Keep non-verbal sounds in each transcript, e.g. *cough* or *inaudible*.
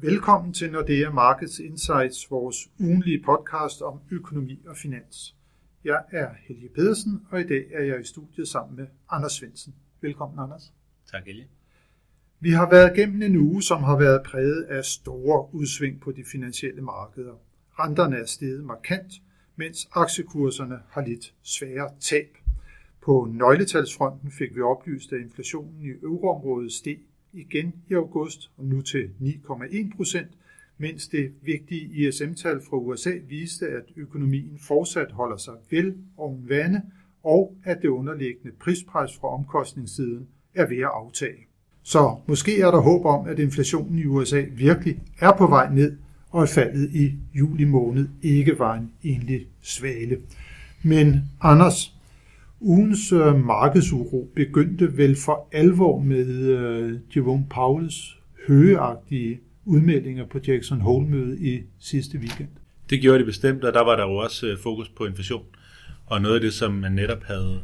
Velkommen til Nordea Markets Insights, vores ugenlige podcast om økonomi og finans. Jeg er Helge Pedersen, og i dag er jeg i studiet sammen med Anders Svensen. Velkommen, Anders. Tak, Helge. Vi har været gennem en uge, som har været præget af store udsving på de finansielle markeder. Renterne er steget markant, mens aktiekurserne har lidt svære tab. På nøgletalsfronten fik vi oplyst, at inflationen i euroområdet steg igen i august og nu til 9,1 procent, mens det vigtige ISM-tal fra USA viste, at økonomien fortsat holder sig vel oven vande, og at det underliggende prispres fra omkostningssiden er ved at aftage. Så måske er der håb om, at inflationen i USA virkelig er på vej ned, og at faldet i juli måned ikke var en enlig svale. Men Anders, Ugens øh, markedsuro begyndte vel for alvor med øh, Jerome Powells højeagtige udmeldinger på Jackson Hole-mødet i sidste weekend. Det gjorde det bestemt, og der var der jo også øh, fokus på inflation. Og noget af det, som man netop havde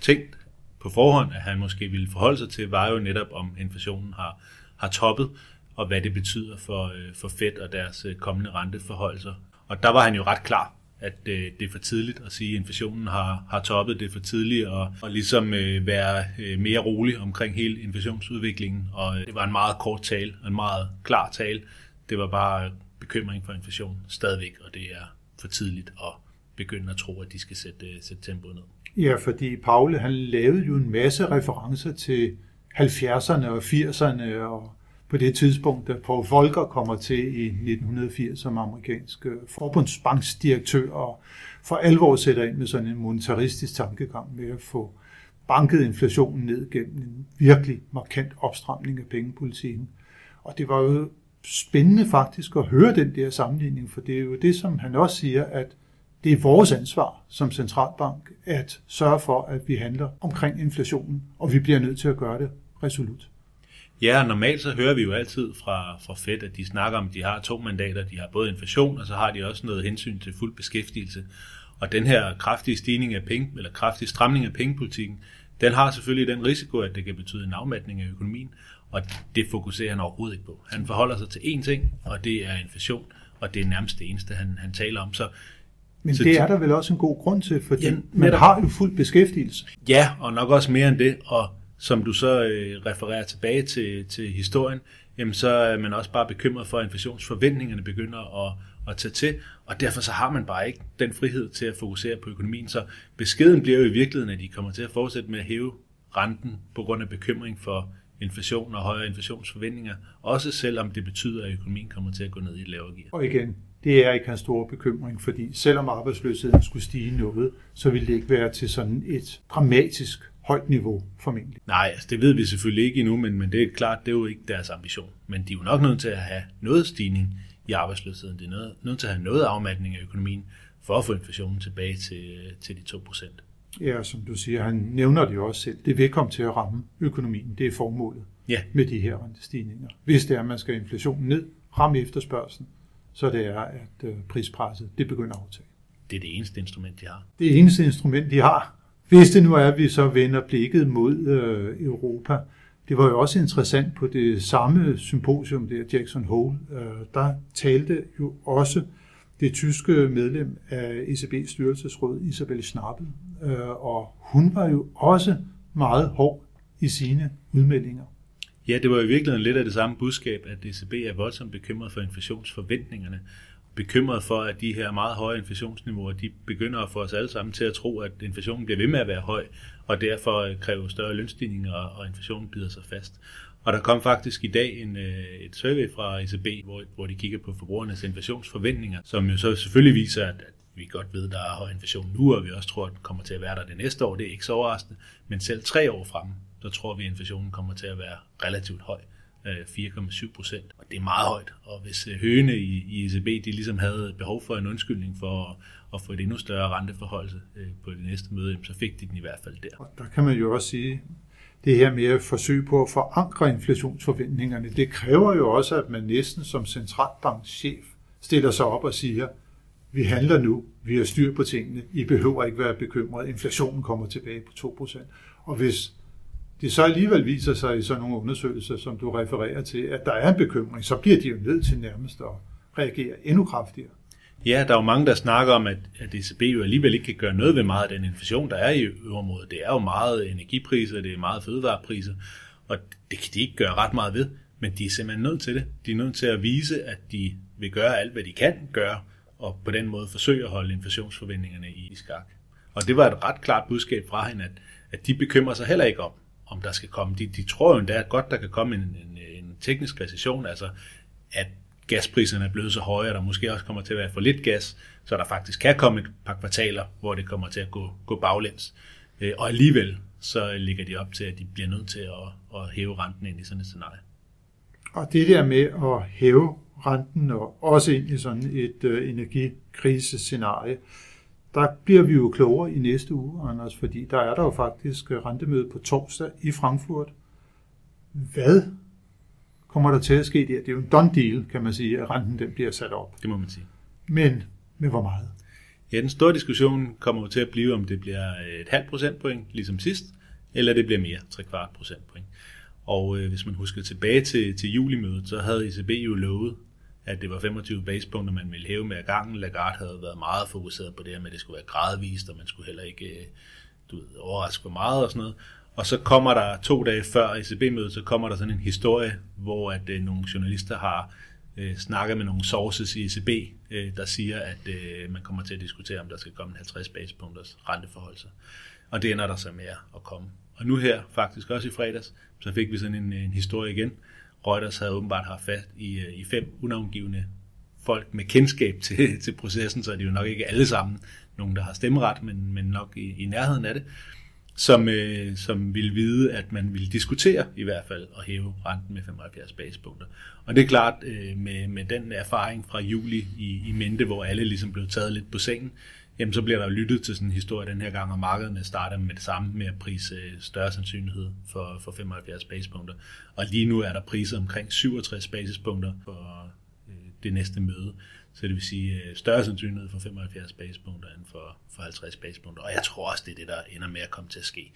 tænkt på forhånd, at han måske ville forholde sig til, var jo netop, om inflationen har, har toppet, og hvad det betyder for, øh, for Fed og deres øh, kommende renteforholdelser. Og der var han jo ret klar at øh, det er for tidligt at sige, at inflationen har, har toppet. Det er for tidligt at, og ligesom øh, være øh, mere rolig omkring hele inflationsudviklingen. Og øh, det var en meget kort tale, en meget klar tale. Det var bare bekymring for inflation stadigvæk, og det er for tidligt at begynde at tro, at de skal sætte, øh, sætte tempoet ned. Ja, fordi Paule han lavede jo en masse referencer til 70'erne og 80'erne og på det tidspunkt, da Paul Volcker kommer til i 1980 som amerikansk øh, forbundsbanksdirektør og for alvor sætter ind med sådan en monetaristisk tankegang med at få banket inflationen ned gennem en virkelig markant opstramning af pengepolitikken. Og det var jo spændende faktisk at høre den der sammenligning, for det er jo det, som han også siger, at det er vores ansvar som centralbank at sørge for, at vi handler omkring inflationen, og vi bliver nødt til at gøre det resolut. Ja, normalt så hører vi jo altid fra, fra Fed, at de snakker om, at de har to mandater. De har både inflation, og så har de også noget hensyn til fuld beskæftigelse. Og den her kraftige stigning af penge, eller kraftige stramning af pengepolitikken, den har selvfølgelig den risiko, at det kan betyde en afmatning af økonomien, og det fokuserer han overhovedet ikke på. Han forholder sig til én ting, og det er inflation, og det er nærmest det eneste, han, han taler om. Så men så det er der vel også en god grund til, fordi ja, man har jo fuld beskæftigelse. Ja, og nok også mere end det, og som du så øh, refererer tilbage til, til historien, jamen så er man også bare bekymret for, at inflationsforventningerne begynder at, at tage til, og derfor så har man bare ikke den frihed til at fokusere på økonomien. Så beskeden bliver jo i virkeligheden, at de kommer til at fortsætte med at hæve renten på grund af bekymring for inflation og højere inflationsforventninger, også selvom det betyder, at økonomien kommer til at gå ned i et lavere gear. Og igen, det er ikke hans store bekymring, fordi selvom arbejdsløsheden skulle stige noget, så ville det ikke være til sådan et dramatisk højt niveau formentlig. Nej, altså det ved vi selvfølgelig ikke endnu, men, men det er klart, det er jo ikke deres ambition. Men de er jo nok nødt til at have noget stigning i arbejdsløsheden. De er nødt, nødt til at have noget afmatning af økonomien, for at få inflationen tilbage til, til de 2%. Ja, som du siger, han nævner det jo også selv. Det vil komme til at ramme økonomien. Det er formålet ja. med de her rentestigninger. Hvis det er, at man skal inflationen ned, ramme efterspørgselen, så det er, at øh, prispresset det begynder at aftage. Det er det eneste instrument, de har. Det eneste instrument, de har. Hvis det nu er, at vi så vender blikket mod øh, Europa, det var jo også interessant på det samme symposium der, Jackson Hole, øh, der talte jo også det tyske medlem af ECB's styrelsesråd, Isabel Schnabel, øh, og hun var jo også meget hård i sine udmeldinger. Ja, det var i virkeligheden lidt af det samme budskab, at ECB er voldsomt bekymret for inflationsforventningerne, bekymret for, at de her meget høje inflationsniveauer, de begynder at få os alle sammen til at tro, at inflationen bliver ved med at være høj, og derfor øh, kræver større lønstigninger, og inflationen bider sig fast. Og der kom faktisk i dag en, øh, et survey fra ECB, hvor, hvor de kigger på forbrugernes inflationsforventninger, som jo så selvfølgelig viser, at, vi godt ved, at der er høj inflation nu, og vi også tror, at den kommer til at være der det næste år. Det er ikke så overraskende, men selv tre år frem, så tror vi, at inflationen kommer til at være relativt høj. Øh, 4,7 procent. Og det er meget højt. Og hvis øh, høne i, i ECB de ligesom havde behov for en undskyldning for at, at få et endnu større renteforholdelse øh, på det næste møde, så fik de den i hvert fald der. Og der kan man jo også sige, det her med at forsøge på at forankre inflationsforventningerne, det kræver jo også, at man næsten som centralbankchef stiller sig op og siger, vi handler nu, vi har styr på tingene, I behøver ikke være bekymret, inflationen kommer tilbage på 2%. Og hvis det så alligevel viser sig i sådan nogle undersøgelser, som du refererer til, at der er en bekymring, så bliver de jo nødt til nærmest at reagere endnu kraftigere. Ja, der er jo mange, der snakker om, at, at ECB jo alligevel ikke kan gøre noget ved meget af den inflation, der er i øvrigt. Det er jo meget energipriser, det er meget fødevarepriser, og det kan de ikke gøre ret meget ved, men de er simpelthen nødt til det. De er nødt til at vise, at de vil gøre alt, hvad de kan gøre, og på den måde forsøge at holde inflationsforventningerne i skak. Og det var et ret klart budskab fra hende, at, at de bekymrer sig heller ikke om, om der skal komme. De, de tror jo endda godt, der kan komme en, en, en teknisk recession, altså at gaspriserne er blevet så høje, at der måske også kommer til at være for lidt gas, så der faktisk kan komme et par kvartaler, hvor det kommer til at gå, gå baglæns. Øh, og alligevel så ligger de op til, at de bliver nødt til at, at hæve renten ind i sådan et scenarie. Og det der med at hæve renten og også ind i sådan et øh, energikrisescenarie, der bliver vi jo klogere i næste uge, Anders, fordi der er der jo faktisk rentemøde på torsdag i Frankfurt. Hvad kommer der til at ske der? Det er jo en done deal, kan man sige, at renten den bliver sat op. Det må man sige. Men med hvor meget? Ja, den store diskussion kommer jo til at blive, om det bliver et halvt procentpoint, ligesom sidst, eller det bliver mere, 3 kvart procentpoint. Og øh, hvis man husker tilbage til, til julimødet, så havde ECB jo lovet, at det var 25 basepunkter, man ville hæve med ad gangen. Lagarde havde været meget fokuseret på det her med, at det skulle være gradvist, og man skulle heller ikke øh, du ved, overraske for meget og sådan noget. Og så kommer der to dage før ECB-mødet, så kommer der sådan en historie, hvor at øh, nogle journalister har øh, snakket med nogle sources i ECB, øh, der siger, at øh, man kommer til at diskutere, om der skal komme 50 basepunkters renteforhold. Og det ender der så med at komme. Og nu her, faktisk også i fredags, så fik vi sådan en, øh, en historie igen. Reuters havde åbenbart haft fat i, øh, i fem unavngivende folk med kendskab til, *laughs* til processen, så er det jo nok ikke alle sammen nogen, der har stemmeret, men, men nok i, i nærheden af det som, øh, som ville vide, at man ville diskutere i hvert fald at hæve renten med 75 basispunkter. Og det er klart, øh, med, med den erfaring fra juli i, i mente, hvor alle ligesom blev taget lidt på sengen, jamen så bliver der lyttet til sådan en historie den her gang, og markederne starter med det samme med at prise øh, større sandsynlighed for, for 75 basispunkter. Og lige nu er der priser omkring 67 basispunkter for øh, det næste møde. Så det vil sige øh, større sandsynlighed for 75 basispunkter end for, for 50 basispunkter. Og jeg tror også, det er det, der ender med at komme til at ske.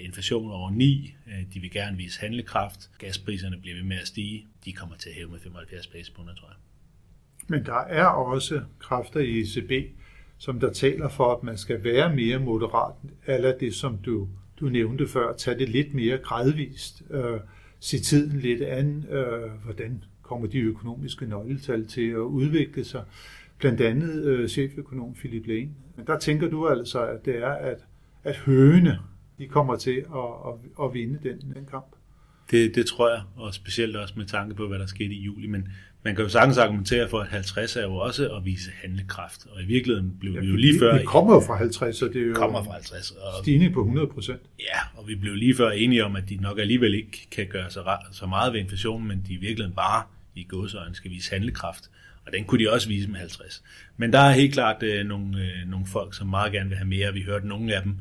Inflation over 9, de vil gerne vise handlekraft. Gaspriserne bliver ved med at stige. De kommer til at hæve med 75 basispunkter, tror jeg. Men der er også kræfter i ECB, som der taler for, at man skal være mere moderat, eller det, som du, du nævnte før, tage det lidt mere gradvist, øh, se tiden lidt an, øh, hvordan kommer de økonomiske nøgletal til at udvikle sig. Blandt andet øh, cheføkonom Philip Lane. Men der tænker du altså, at det er, at, at høne de kommer til at, at, at vinde den, den kamp. Det, det tror jeg, og specielt også med tanke på, hvad der skete i juli. Men man kan jo sagtens argumentere for, at 50 er jo også at vise handlekraft. Og i virkeligheden blev ja, vi jo lige før... Vi kommer jo fra 50, så det er jo kommer fra 50, og, stigning på 100 procent. Ja, og vi blev lige før enige om, at de nok alligevel ikke kan gøre så, så meget ved inflationen, men de i virkeligheden bare i godsøjne skal vise handlekraft. Og den kunne de også vise med 50. Men der er helt klart øh, nogle, øh, nogle folk, som meget gerne vil have mere. Vi hørte nogle af dem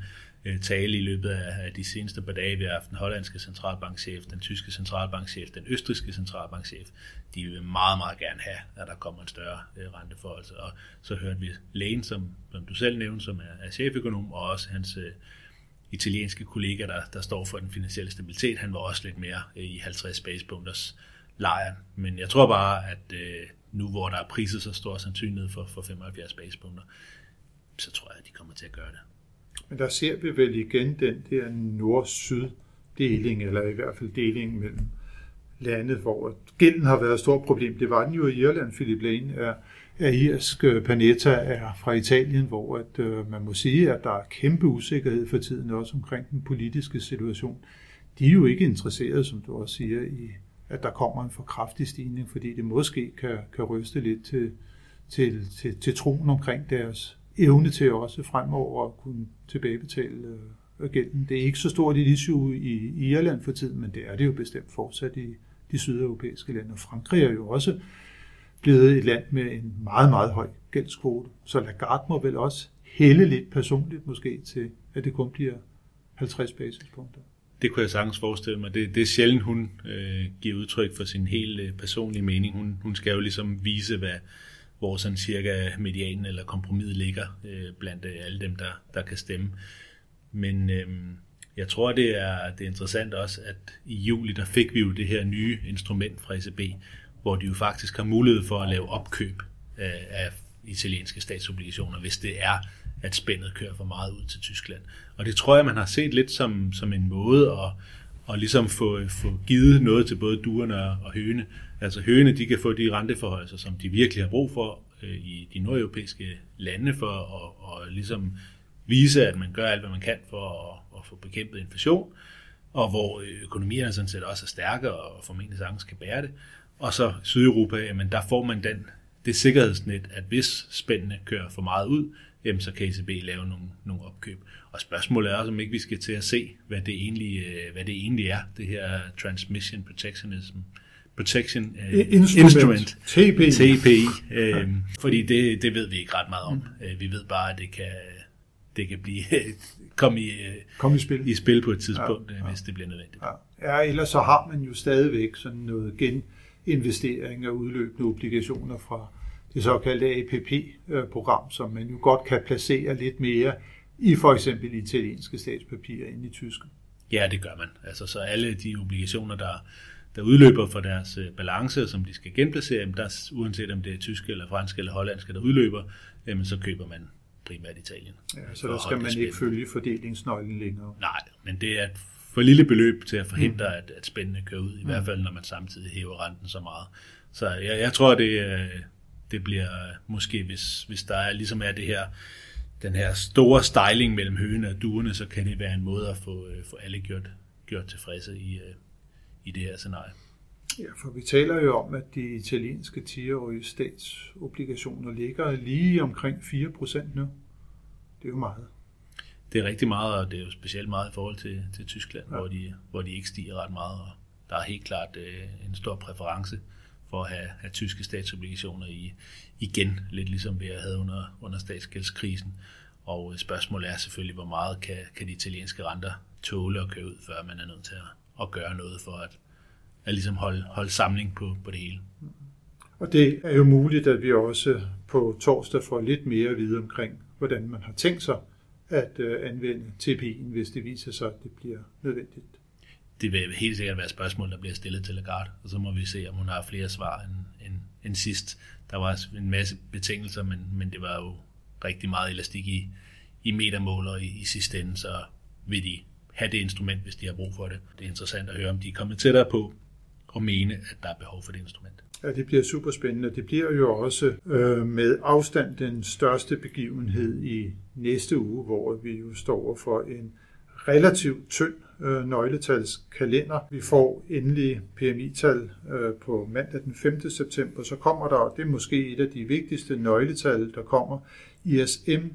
Øh, tale i løbet af, de seneste par dage. Vi har haft den hollandske centralbankchef, den tyske centralbankchef, den østriske centralbankchef. De vil meget, meget gerne have, at der kommer en større øh, renteforhold. Og så hørte vi lægen, som, som du selv nævnte, som er, er cheføkonom, og også hans øh, italienske kollega, der, der står for den finansielle stabilitet. Han var også lidt mere i 50 basepunkters lejren. Men jeg tror bare, at øh, nu hvor der er priset så stor sandsynlighed for, for 75 basepunkter, så tror jeg, at de kommer til at gøre det. Men der ser vi vel igen den der nord-syd deling, eller i hvert fald deling mellem lande, hvor gælden har været et stort problem. Det var den jo i Irland. Philip Lane er, er irsk, øh, Panetta er fra Italien, hvor at, øh, man må sige, at der er kæmpe usikkerhed for tiden også omkring den politiske situation. De er jo ikke interesserede, som du også siger, i at der kommer en for kraftig stigning, fordi det måske kan, kan ryste lidt til, til, til, til troen omkring deres evne til også fremover at kunne tilbagebetale øh, gælden. Det er ikke så stort et issue i, i Irland for tiden, men det er det jo bestemt fortsat i de sydeuropæiske lande. Og Frankrig er jo også blevet et land med en meget, meget høj gældskvote. Så Lagarde må vel også hælde lidt personligt måske til, at det kun bliver 50 basispunkter. Det kunne jeg sagtens forestille mig. Det, det er sjældent, hun øh, giver udtryk for sin helt øh, personlige mening. Hun, hun skal jo ligesom vise, hvad, hvor sådan cirka medianen eller kompromiset ligger øh, blandt øh, alle dem, der, der kan stemme. Men øh, Jeg tror, det er, det er interessant også, at i juli, der fik vi jo det her nye instrument fra ECB, hvor de jo faktisk har mulighed for at lave opkøb af italienske statsobligationer, hvis det er, at spændet kører for meget ud til Tyskland. Og det tror jeg, man har set lidt som, som en måde at, at ligesom få, få givet noget til både duerne og høne. Altså høne, de kan få de renteforhøjelser, som de virkelig har brug for øh, i de nordeuropæiske lande for at, og ligesom vise, at man gør alt, hvad man kan for at, at få bekæmpet inflation, og hvor øh, økonomierne sådan set også er stærke og formentlig sagtens kan bære det. Og så Sydeuropa, jamen der får man den, det sikkerhedsnet, at hvis spændene kører for meget ud, jamen så kan ECB lave nogle, nogle opkøb. Og spørgsmålet er også, om ikke vi skal til at se, hvad det egentlig, øh, hvad det egentlig er, det her Transmission Protectionism. Protection uh, Instrument, Instrument TPI, TPI øh, fordi det, det ved vi ikke ret meget om. Mm. Vi ved bare, at det kan, det kan blive *laughs* komme i, Kom i, spil. i spil på et tidspunkt, ja, ja. hvis det bliver nødvendigt. Ja. ja, ellers så har man jo stadigvæk sådan noget geninvestering af udløbende obligationer fra det såkaldte APP-program, som man jo godt kan placere lidt mere i for eksempel italienske statspapirer end i tyske. Ja, det gør man. Altså, så alle de obligationer, der, der udløber for deres øh, balance, som de skal genplacere, der, uanset om det er tyske eller franske eller hollandske, der udløber, jamen, så køber man primært Italien. Ja, så der skal man ikke følge fordelingsnøglen længere. Nej, men det er et for lille beløb til at forhindre, mm. at, at spændene kører ud, i mm. hvert fald når man samtidig hæver renten så meget. Så jeg, jeg tror, det, det bliver måske, hvis, hvis der er, ligesom er det her, den her store styling mellem høne og duerne, så kan det være en måde at få, øh, få alle gjort, gjort tilfredse i, øh, i det her scenarie. Ja, for vi taler jo om, at de italienske 10-årige statsobligationer ligger lige omkring 4% nu. Det er jo meget. Det er rigtig meget, og det er jo specielt meget i forhold til, til Tyskland, ja. hvor, de, hvor de ikke stiger ret meget. Og der er helt klart øh, en stor præference for at have, have tyske statsobligationer i, igen, lidt ligesom vi havde under, under statsgældskrisen. Og spørgsmålet er selvfølgelig, hvor meget kan, kan de italienske renter tåle at køre ud, før man er nødt til at, at gøre noget for at, at ligesom holde, holde samling på, på det hele. Og det er jo muligt, at vi også på torsdag får lidt mere at vide omkring, hvordan man har tænkt sig at øh, anvende TPI'en, hvis det viser sig, at det bliver nødvendigt det vil helt sikkert være spørgsmål, der bliver stillet til Lagarde, og så må vi se, om hun har flere svar end, end, end sidst. Der var en masse betingelser, men, men det var jo rigtig meget elastik i, i metermåler i, i sidste ende, så vil de have det instrument, hvis de har brug for det. Det er interessant at høre, om de er kommet tættere på og mene, at der er behov for det instrument. Ja, det bliver super spændende. Det bliver jo også øh, med afstand den største begivenhed i næste uge, hvor vi jo står for en relativt tynd øh, nøgletalskalender. Vi får endelig PMI-tal øh, på mandag den 5. september. Så kommer der, det er måske et af de vigtigste nøgletal, der kommer, ISM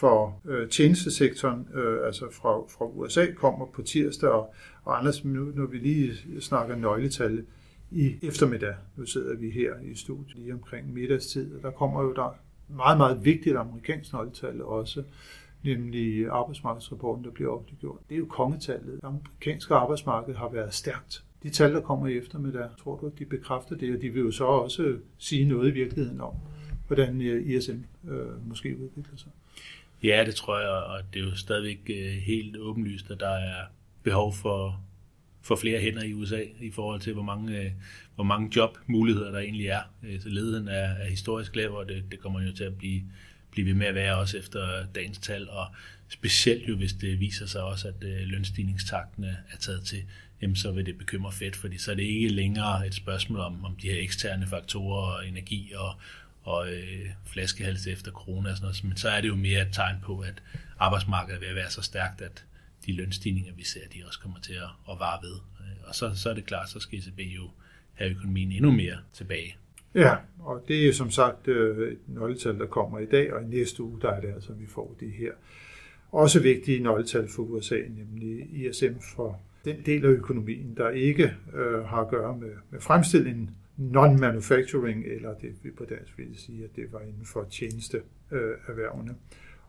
for øh, tjenestesektoren, øh, altså fra, fra USA, kommer på tirsdag, og, og Anders, nu, når vi lige snakker nøgletal i eftermiddag, nu sidder vi her i studiet lige omkring middagstid, og der kommer jo der meget, meget vigtigt amerikansk nøgletal også, nemlig arbejdsmarkedsrapporten, der bliver offentliggjort. Det er jo kongetallet. Det amerikanske arbejdsmarked har været stærkt. De tal, der kommer i eftermiddag, tror du, at de bekræfter det, og de vil jo så også sige noget i virkeligheden om, hvordan øh, ISM øh, måske udvikler sig. Ja, det tror jeg, og det er jo stadigvæk øh, helt åbenlyst, at der er behov for, for flere hænder i USA i forhold til, hvor mange, øh, hvor mange jobmuligheder der egentlig er. Øh, så ledigheden er, er historisk lav, og det, det kommer jo til at blive blive ved med at være også efter dagens tal, og specielt jo hvis det viser sig også, at lønstigningstakten er taget til, jamen så vil det bekymre fedt, fordi så er det ikke længere et spørgsmål om, om de her eksterne faktorer og energi og, og øh, flaskehals efter corona og sådan noget, men så er det jo mere et tegn på, at arbejdsmarkedet vil være så stærkt, at de lønstigninger, vi ser, de også kommer til at, at vare ved. Øh, og så, så er det klart, så skal ECB jo have økonomien endnu mere tilbage. Ja, og det er som sagt øh, et nøgletal, der kommer i dag, og i næste uge, der er det altså, vi får det her også vigtige nøgletal for USA, nemlig ISM for den del af økonomien, der ikke øh, har at gøre med, med fremstilling, non-manufacturing, eller det vi på dansk vil sige, at det var inden for tjenesteerhvervene. Øh,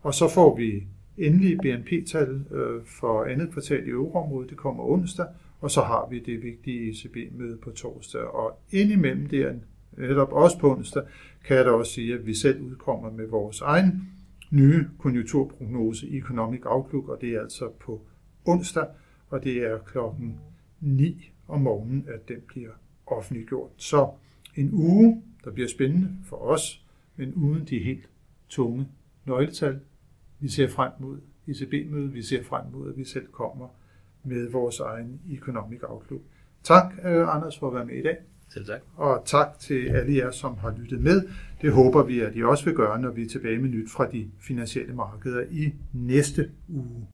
og så får vi endelig BNP-tal øh, for andet kvartal i euroområdet, det kommer onsdag, og så har vi det vigtige ECB-møde på torsdag, og indimellem det netop også på onsdag, kan jeg da også sige, at vi selv udkommer med vores egen nye konjunkturprognose Economic Outlook, og det er altså på onsdag, og det er klokken 9 om morgenen, at den bliver offentliggjort. Så en uge, der bliver spændende for os, men uden de helt tunge nøgletal. Vi ser frem mod ECB-mødet, vi ser frem mod, at vi selv kommer med vores egen Economic Outlook. Tak, øh, Anders, for at være med i dag. Selv tak. Og tak til alle jer, som har lyttet med. Det håber vi, at I også vil gøre, når vi er tilbage med nyt fra de finansielle markeder i næste uge.